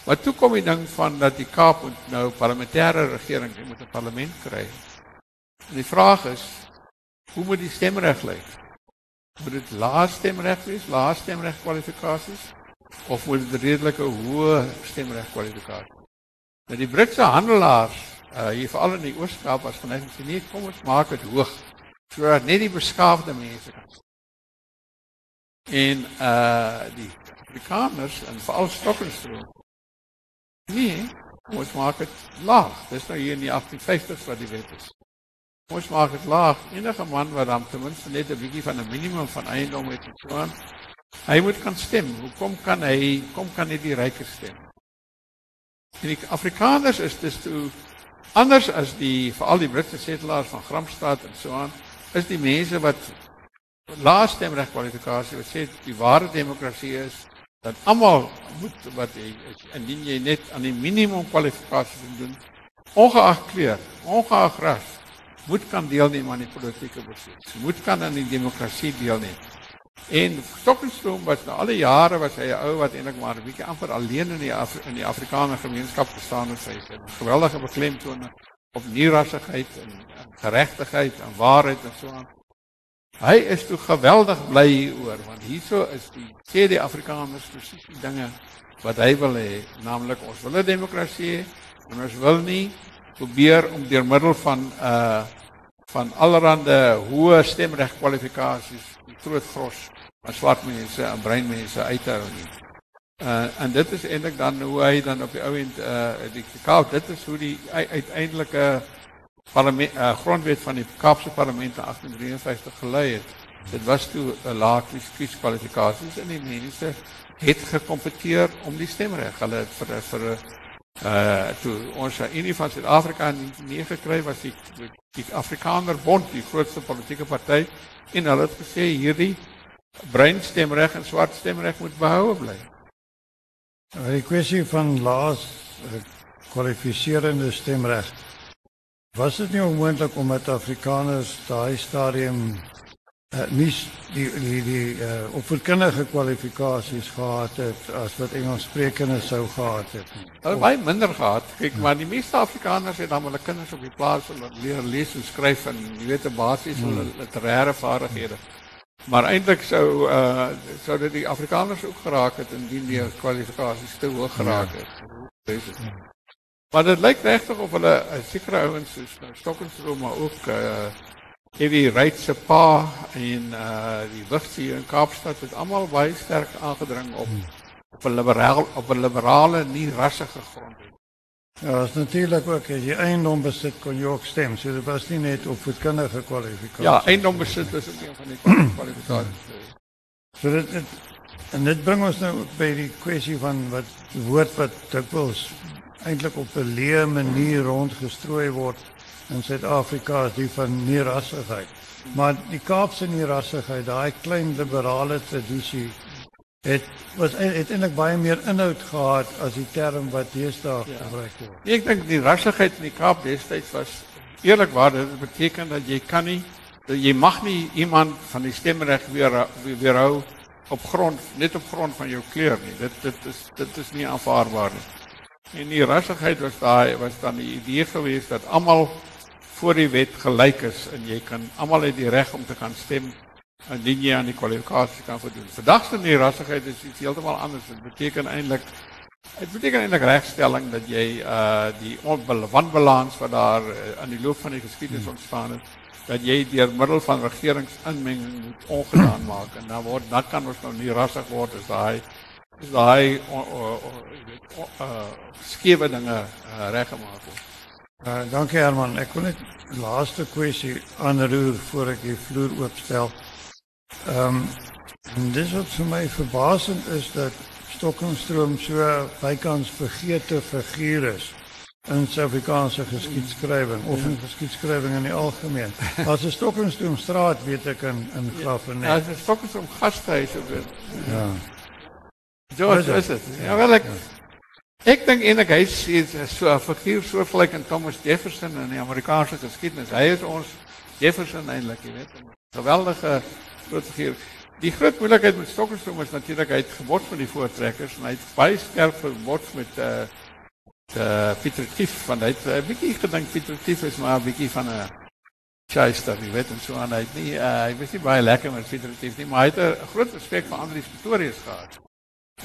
Maar toe kom die ding van dat die Kaap moet nou parlementêre regering moet 'n parlement kry. En die vraag is hoe moet die stemreg lyk? Moet dit laaste stemreg wees, laaste stemreg kwalifikasies of moet dit redelike hoë stemreg kwalifikasies? Nou die Britse handelaars uh hier veral in die Oos-Kaap was geneig om te sê nee, kom ons maak dit hoog sodat net die beskaafde mense kan. En uh die Afrikaners en veral Stokkenstrom. Nee, ons maak dit laag. Dis nou hier in die 1850s wat die wet is. Ons maak dit laag. Enige man wat dan ten minste net 'n bietjie van 'n minimum van eiendom het en so aan, hy moet kan stem. Hoekom kan hy kom kan nie die rykes stem? En die Afrikaners is dus toe anders as die veral die Britse setelaars van Gramstad en so aan, is die mense wat laaste stemreg kwalifikasie wat sê die ware demokrasie is dat almal moet wat jy indien jy net aan die minimum kwalifikasie doen ongeag kleur, ongeag ras, moet kan deelneem aan die politieke proses. Moet kan aan die demokrasie deelneem. En Stokenstroom was nou alle jare was hy 'n ou wat eintlik maar 'n bietjie amper alleen in die Af in die Afrikaner gemeenskap gestaan het. Hy het 'n geweldige beklemtoon op nierassigheid en, en geregtigheid en waarheid en so aan. Hy is toe geweldig bly hieroor want hierso is die sê die Afrikaners presies die dinge wat hy wil hê, naamlik ons wil 'n demokrasie en ons wil nie probeer om deur middel van uh van allerlei hoë stemreg kwalifikasies groot gros van swart mense en bruin mense uit te hou nie. Uh en dit is eintlik dan hoe hy dan op die ou end uh die Kaap dit is hoe die uiteindelike parlement uh, grondwet van die Kaapse parlement in 1853 gelei het. Dit was toe 'n lae kieskwalifikasies en die mense het gekompeteer om die stemreg. Hulle het vir vir uh toe ons in Unie van Suid-Afrika nie gekry was die die Afrikaner Bond die grootste politieke party en hulle het gesê hierdie bruin stemreg en swart stemreg moet behou bly. Nou die kwessie van laas uh, kwalifiserende stemreg was dit nie onmoontlik om met Afrikaners daai stadium uh, nie die die die uh, opvoedkundige kwalifikasies gehad het as wat Engels sprekende sou gehad het. Hulle baie minder gehad. Kyk, maar die meeste Afrikaners het dan hulle kinders op die plaas om leer lees en skryf en jy weet 'n basiese hmm. literêre vaardighede. Maar eintlik sou uh sou dit die Afrikaners ook geraak het indien die kwalifikasies te hoog geraak het. Ja. Maar dit lyk regtig of hulle 'n uh, sekere ouens soos nou Stokenstroom maar ook uh Evie Wright se pa en uh die wigsie in Kaapstad het almal baie sterk aangedring op op 'n liberaal op 'n liberale nie rassige grond. Ja, is natuurlik ook as jy eiendom besit kon jy ook stem. So dit was nie net op voedkundige kwalifikasie. Ja, eiendom besit is ook een van die <clears throat> kwalifikasies. so dit het, en dit bring ons nou by die kwessie van wat woord wat dikwels eintlik op 'n leë manier rondgestrooi word in Suid-Afrika is die van nierassigheid. Maar die Kaapse nierassigheid, daai klein liberale tradisie het was het eintlik baie meer inhoud gehad as die term wat deesdae ja. gebruik word. Ek dink die rassigheid in die Kaap destyds was eerlikwaar dit beteken dat jy kan nie jy mag nie iemand van die stemreg weer weerhou op grond net op grond van jou kleur nie. Dit dit is dit is nie aanvaarbaar nie. En die rassigheid was daai was dan die idee gewees dat almal voor die wet gelyk is en jy kan almal het die reg om te gaan stem en dien jy aan die kwalifikasie kan voldoen. Vandag se nierassigheid is iets heeltemal anders. Dit beteken eintlik dit beteken eintlik regstelling dat jy uh die wanbalans wat daar uh, in die loop van die geskiedenis ontstaan het dat jy deur middel van regeringsinmenging moet ongedaan maak en dan word dan kan ons nou nie rassig word as daai daai uh skewe dinge uh, reggemaak word. Uh, dankie Herman. Ek wil net laaste kwessie aanroer voor ek die vloer oopstel. Ehm um, dis wat vir my verbasend is dat Stokkingstroom so bykans vergeete figuur is in Suid-Afrikaanse geskiedskrywing of in geskiedskrywing in die algemeen. As 'n Stokkingstroomstraat weet ek in in Graafrenet. Ja, as 'n Stokkingstroom gastehuis of dit. Ja. George is dit. Ja, wel ek ek dink eintlik hy is so 'n figuur so gelyk aan Thomas Jefferson in die Amerikaanse geskiedenis. Hy is ons Jefferson eintlik, jy weet. 'n Geweldige groot figuur. Die groot moeilikheid met Stokkingstroom is natuurlik hy het gebot met die voortrekkers en hy het baie skerp gebot met uh uh, Pieter Tief want hy het 'n uh, bietjie gedink Pieter Tief is maar 'n bietjie van 'n shyster, jy weet en so aan hy het nie uh, hy was nie baie lekker met Pieter Tief nie, maar hy het 'n groot respek vir Andrius Pretorius gehad.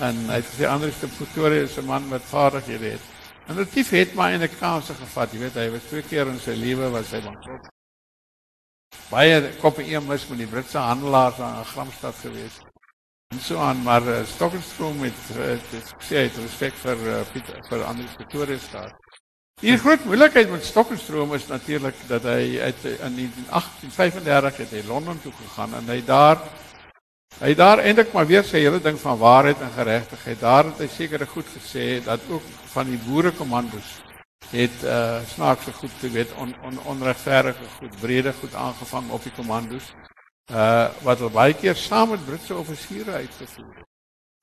En hy het gesê Andrius Pretorius is 'n man met vaardighede het. En die Tief het maar in 'n kanse gevat, jy weet hy was twee keer in sy lewe was hy bankrot. Baie koppe een mis met die Britse handelaars aan Gramstad geweest. En so aan maar uh, Stokkerstroom met dit sê hy het respek vir uh, Pieter vir Andrius Pretorius gehad. Die groot moeilikheid met Stokkerstroom is natuurlik dat hy uit in 1835 het hy Londen toe gegaan en hy daar hy daar eintlik maar weer sy hele ding van waarheid en geregtigheid. Daar het hy sekere goed gesê dat ook van die boerekommandos het uh snaakse goed te weet on, on, onregverdige goed, brede goed aangevang op die kommandos uh wat baie keer saam met Britse offisiere uitgevoer het.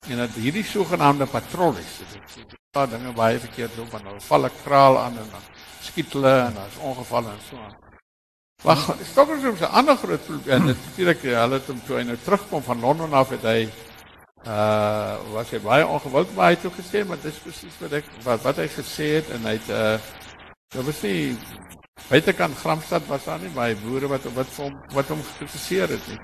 En dat hierdie sogenaamde patrollies, dit is paar dinge baie verkeerd loop en hulle val 'n kraal aan en dan skiet hulle en daar's ongevalle en so aan. Wag, Stockholm 'n ander groot probleem. Dit natuurlik hulle het hom toe hy nou terugkom van Londen af het hy uh was hy baie ongewild maar hy het toe gesê maar dis presies wat ek wat wat hy gesê het en hy het uh dit was nie Buitekant Gramstad was daar nie baie boere wat wat hom wat hom gekritiseer het nie.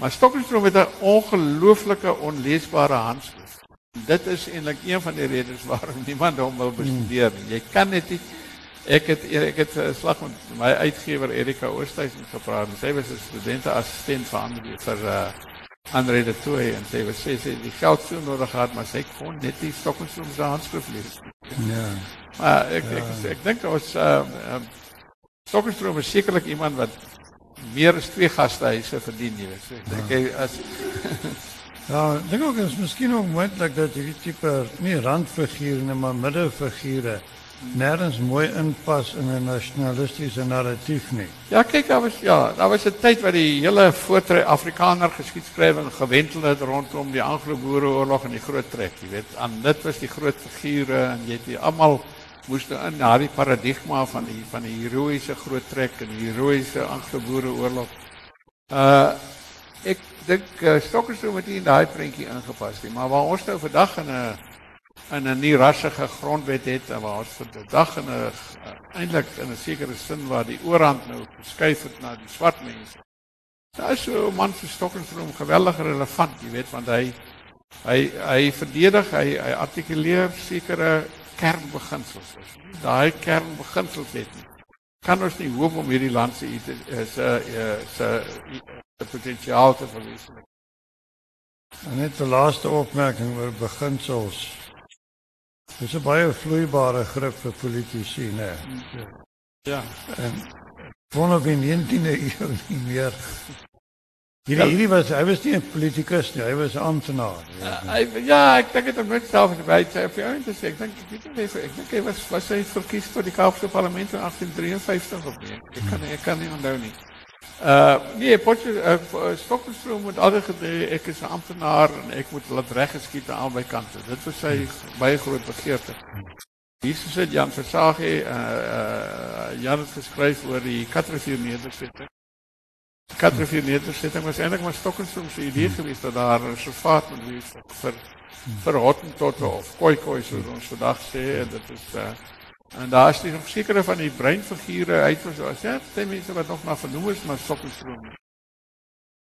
Maar Stokkingstroom het 'n ongelooflike onleesbare handskrif. Dit is eintlik een van die redes waarom niemand hom wil bestudeer nie. Jy kan net nie ek het ek het 'n slag met my uitgewer Erika Oosthuizen gepraat. Sy was 'n studente assistent vir ander vir uh Andre de Toey en sy was sê sy die geld so nodig gehad, maar sy kon net die Stokkingstroom se handskrif lees. Ja. Maar ek ek ek, ek dink ons ehm uh, um, Stokkerstroom is sekerlik iemand wat meer as twee gastehuise verdien, jy weet. So ek dink hy as <laughs> Ja, dink ook is miskien ook moontlik dat hierdie tipe nie randfigure nie, maar middelfigure nêrens mooi inpas in 'n nasionalistiese narratief nie. Ja, kyk, daar was ja, daar was 'n tyd wat die hele voortre Afrikaner geskiedskrywing gewentel het rondom die Anglo-Boereoorlog en die Groot Trek, jy weet. Aan dit was die groot figure en jy het die almal moes in daardie paradigma van die van die heroïese Groot Trek en die heroïese Anglo-Boereoorlog. Uh ek dink uh, Stokkerstroom het nie in daai prentjie ingepas nie, maar waar ons nou vandag in 'n in 'n nie rassige grondwet het waar ons vandag in 'n eintlik in 'n sekere sin waar die oorhand nou geskuif het na die swart mense. Daar is so 'n man se stokking vir hom geweldig relevant, jy weet, want hy hy hy verdedig, hy hy artikuleer sekere kernbeginsels. Daai kernbeginsels het nie. Kan ons nie hoop om hierdie land se is 'n se 'n potensiaal te verwesenlik. En net 'n laaste opmerking oor beginsels. Dis 'n baie vloeibare grip vir politici, né? Ja. En vanaf die 19de <laughs> eeu nie meer. Hierdie hierdie was hy was nie 'n politikus nie, hy was 'n amptenaar. Ja, hy, ja, ek dink dit het net self verby sy op jou te sê. Ek dink weet nie ek dink hy was was hy verkies vir die Kaapse Parlement in 1853 of nie. Ek kan ek kan nie onthou nie. Uh nee, Potje uh, Stokkerstroom moet altyd gesê ek is 'n amptenaar en ek moet laat reggeskiet aan albei kante. Dit was sy baie groot begeerte. Hier sit Jan Versage uh uh Jan het geskryf oor die Katrivier nedersetting. Katrivier nedersetting was eintlik maar Stokkerstroom se idee geweest dat daar 'n reservaat moet wees vir vir Hottentotte of Khoikhoi soos ons vandag sê en dit is uh En daar is nog sekere van die breinfigure uit was. Ja, dit mense wat nog maar vernoem is maar Stokkerstroom.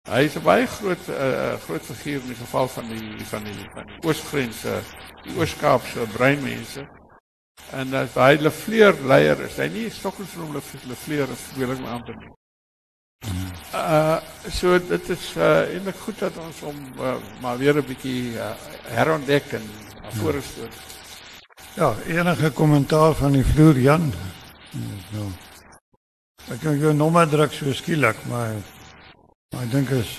Hy is 'n baie groot uh, groot figuur in die geval van die van die van die Oosgrense, die Ooskaapse breinmense. En as hy hulle vleur leier is, hy nie hulle hulle vleur is, wil ek amper nie. Uh so dit is uh eintlik goed dat ons hom uh, maar weer 'n bietjie uh, herontdek en na vore stoot. Ja, enige kommentaar van die vloer Jan? Ja. Ek kan jou nommer druk so skielik, maar maar ek dink is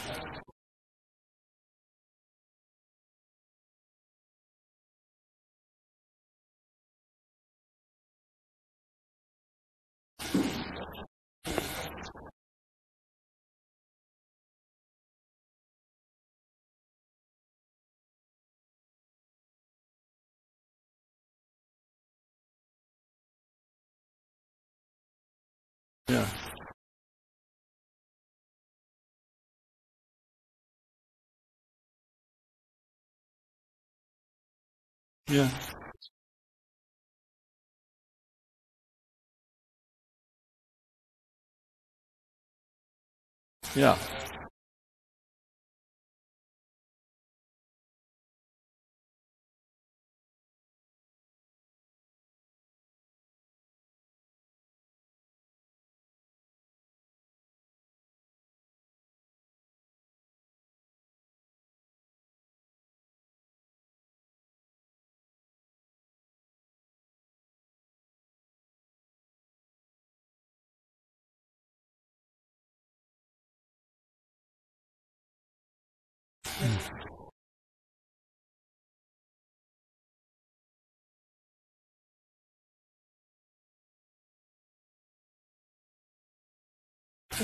Ja. Ja.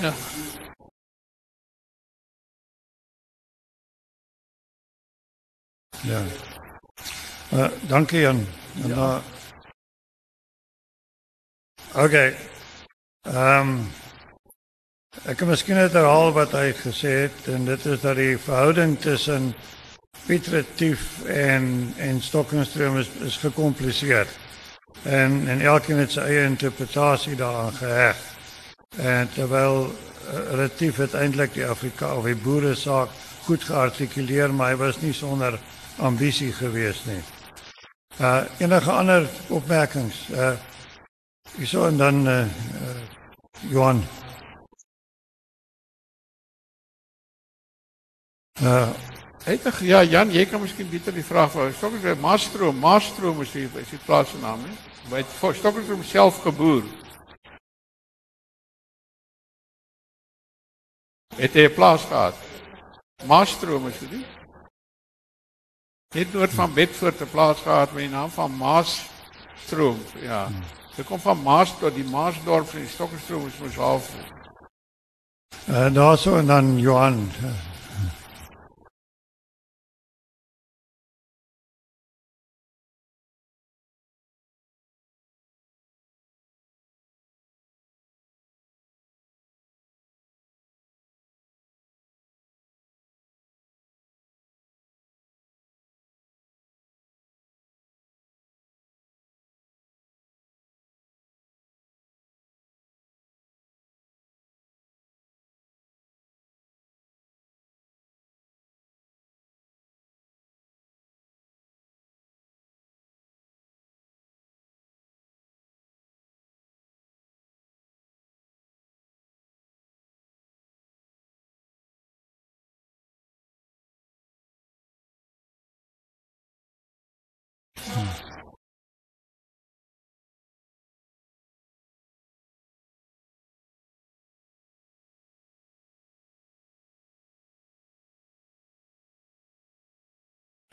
Ja. ja. Uh, dankie Jan. En ja. uh, Okay. Ehm um, ek kan miskien net herhaal wat hy gesê het en dit is dat die verhouding tussen Piet Retief en en Stokkenstrom is, is gekompliseer. En en elkeen het sy eie interpretasie daaraan geheg. En terwyl uh, Retief uiteindelik die Afrika of die boere saak goed geartikuleer, maar hy was nie sonder ambisie geweest nie. Uh enige ander opmerkings? Uh Hierso en dan uh, uh Johan. Uh Eintlik ja Jan, jy kan miskien beter die vraag vra. Stokkerstroom, Maastroom, Maastroom is die is die plaas se naam, hè? By Stokkerstroom self geboer. Het hy 'n plaas gehad? Maastroom is dit? Het noord van Bedford 'n plaas gehad met die naam van Maastroom, ja. Dit kom van Maas tot die Maasdorp en die Stokkerstroom is mos half. Uh daarso en dan Johan.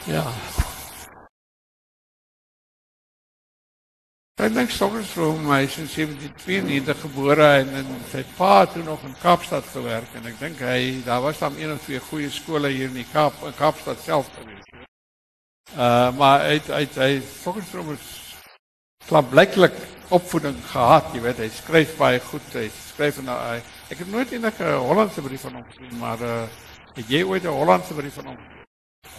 Ja. Ek dink Stokkerstroom hy is in 1792 gebore en in sy pa toe nog in Kaapstad gewerk en ek dink hy daar was dan een of twee goeie skole hier in die Kaap in Kaapstad self gewees. Uh maar hy hy hy Stokkerstroom is klaarblyklik opvoeding gehad, jy weet hy skryf baie goed, hy skryf en hy ek het nooit enige Hollandse brief van hom gesien, maar uh het jy ooit 'n Hollandse brief van hom?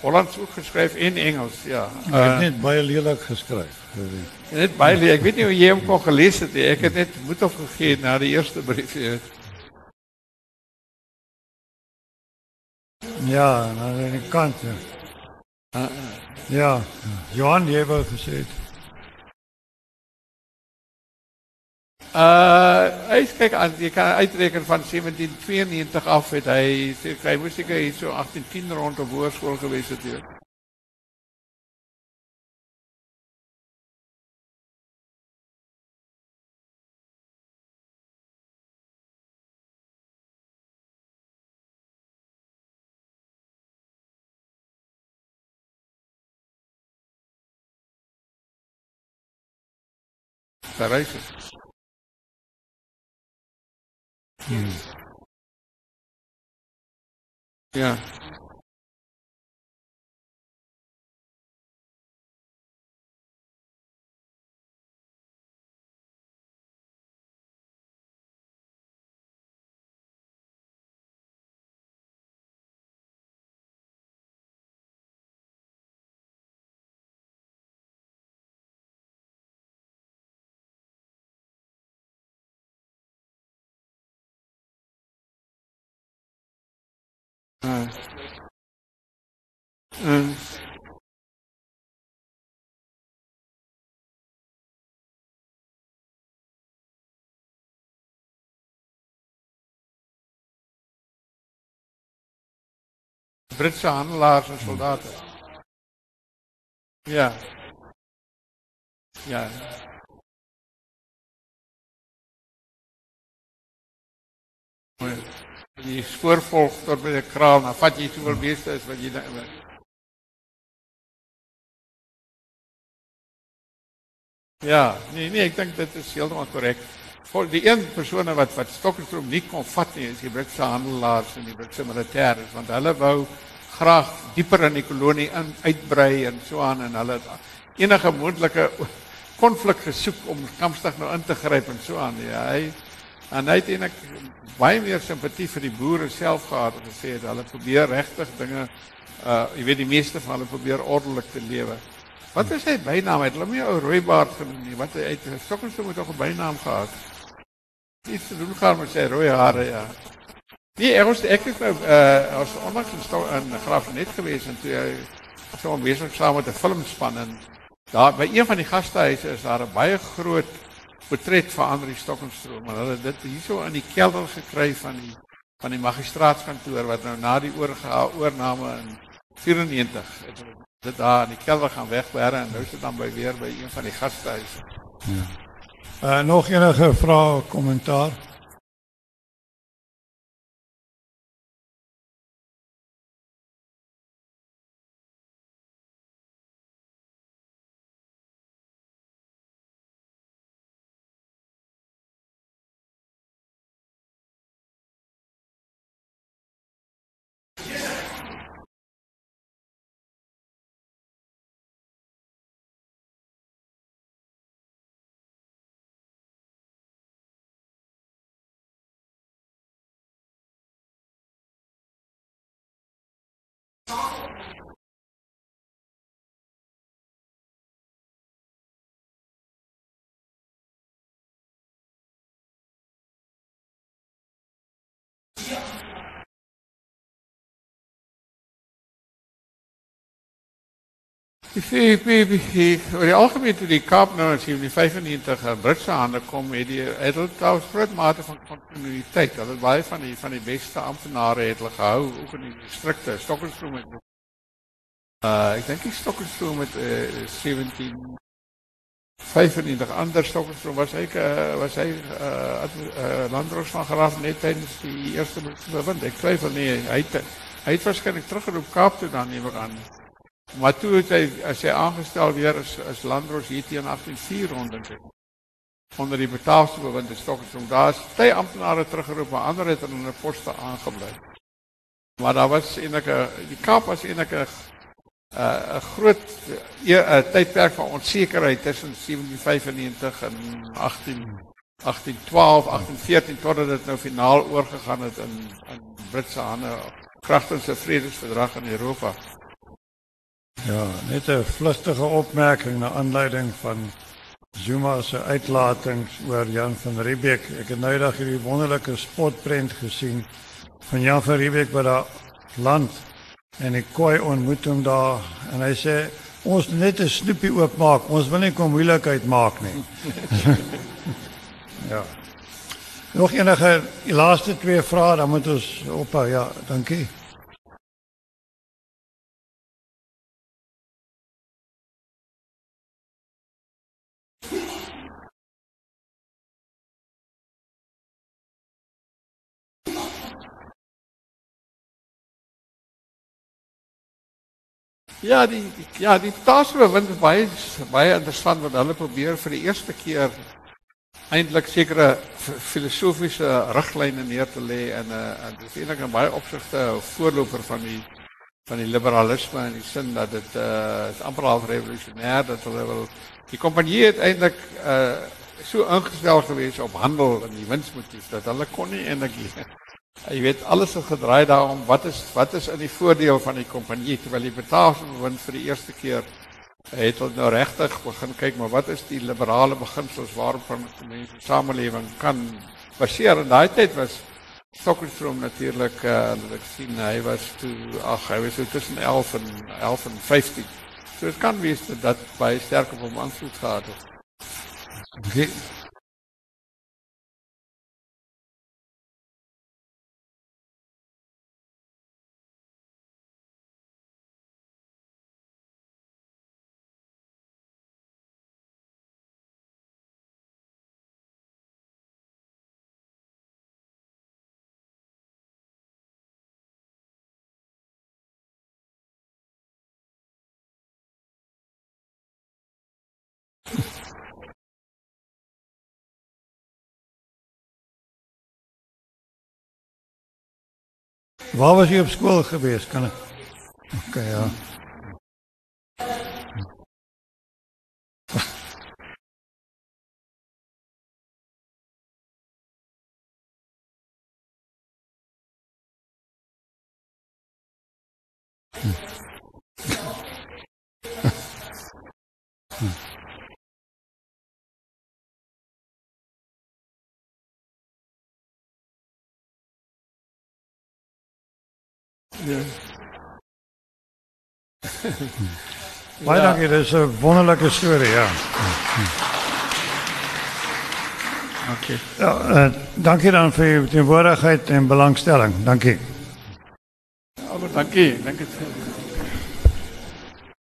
Hollands ook geskryf en Engels, ja. Ek het net baie lelik geskryf. Net baie lelik. Ek weet nie hoe jy hom kon gelees het nie. Ek het net moed opgegee na die eerste brief. Jy weet. Ja, en dan aan die kant. Ja. Uh, Ja, Johan, jy wou gesê het. Uh hy kyk aan jy kan uitreken van 1792 af het hy sê hy moes seker hier so 1810 rond op hoërskool gewees het hier. Parijs. Hmm. Ja. Uh. Britse handelaars en soldaten. Ja. Ja. Mooi. Die spoor volg tot by die kraal, dan vat jy soveel beeste is wat jy nou Ja, nee nee, ek dink dit is heeltemal korrek. Voor die een persone wat wat Stockholm nie kon vat nie, is die Britse handelaars en die Britse militêre, want hulle wou graag dieper in die kolonie in uitbrei en so aan en hulle het enige moontlike konflik gesoek om kampstig nou in te gryp en so aan. Ja, hy en hy het eintlik baie meer simpatie vir die boere self gehad en gesê het hulle probeer regtig dinge uh jy weet die meeste van hulle probeer ordelik te lewe. Wat is sy bynaam? Het hulle my ou rooibaard genoem nie? Wat hy uit Stockholm moet tog 'n bynaam gehad. Te doen gaan met sy rooi hare, ja. Nee, ek was ek het nou uh as onlangs in Sto in Graafnet gewees en toe hy so besig saam met 'n filmspan en daar by een van die gastehuise is daar 'n baie groot portret van Andri Stokenstroom, maar hulle het dit hierso in die kelder gekry van die van die magistraatskantoor wat nou na die oorgehaal oorname in 94 het hulle dit daar in die kelder gaan wegberg en nou is dit dan by weer by een van die gastehuise. Ja. Uh nog enige vrae, kommentaar? Die VP oor algemeen die Kaap nou in 1795 in Britse hande kom, het die het hulle trouwens groot mate van kontinuïteit. Hulle het baie van die van die beste amptenare het hulle gehou ook in die distrikte. Stockholm met uh ek dink die Stockholm met uh, 17 95 ander Stockholm was hy uh, was hy uh, uh, van graaf net tydens die eerste bewind. Ek twyfel nie hy het hy het waarskynlik teruggeroep Kaap toe dan neem aan. Maar toe het hy as hy aangestel weer as as landroos hier teen 184 rond dink ek. Onder die betaalste bewind in Stockholm. Daar's baie amptenare teruggeroep, maar ander het in hulle poste aangebly. Maar daar was eintlik 'n die Kaap was eintlik 'n 'n groot 'n tydperk van onsekerheid tussen 1795 en 18 1812, 1814 totdat dit nou finaal oorgegaan het in in Britse hande kragtens 'n vredesverdrag in Europa. Ja, net 'n vlugtige opmerking na aanleiding van Zuma se uitlatings oor Jan van Riebeeck. Ek het nou eendag hierdie wonderlike spotprent gesien van Jan van Riebeeck wat daar land en die koei ontmoet hom daar en hy sê ons net 'n snoepie oopmaak. Ons wil nie kom moeilikheid maak nie. <laughs> ja. Nog enige die laaste twee vrae dan moet ons ophou. Ja, dankie. Ja, die ja, die taalsbewind is baie baie interessant want hulle probeer vir die eerste keer eintlik sekere filosofiese riglyne neer te lê en 'n uh, en dis eintlik 'n baie opsigte voorloper van die van die liberalisme in die sin dat dit uh is amper half revolusionêr dat hulle wil die kompanjie het eintlik uh so ingestel gewees op handel en die winsmotief dat hulle kon nie eintlik Jy weet alles het gedraai daarom wat is wat is in die voordeel van die kompanjie terwyl die betalingsbewind vir die eerste keer het hulle nou regtig begin kyk maar wat is die liberale beginsels waarop mense samelewing kan baseer en daai tyd was Socrates natuurlik uh, ek sien hy was toe ag hy was so tussen 11 en 11 en 15 so dit kan wees dat dat baie sterk op hom aansluit gehad het. Okay. Waar was jy op skool gewees? Kan ek? OK, ja. Ja. Baie ja. dankie, dit is 'n wonderlike storie, ja. Okay. Ja, uh, dankie dan vir u teenwoordigheid en belangstelling. Dankie. Ja, dankie. Dankie.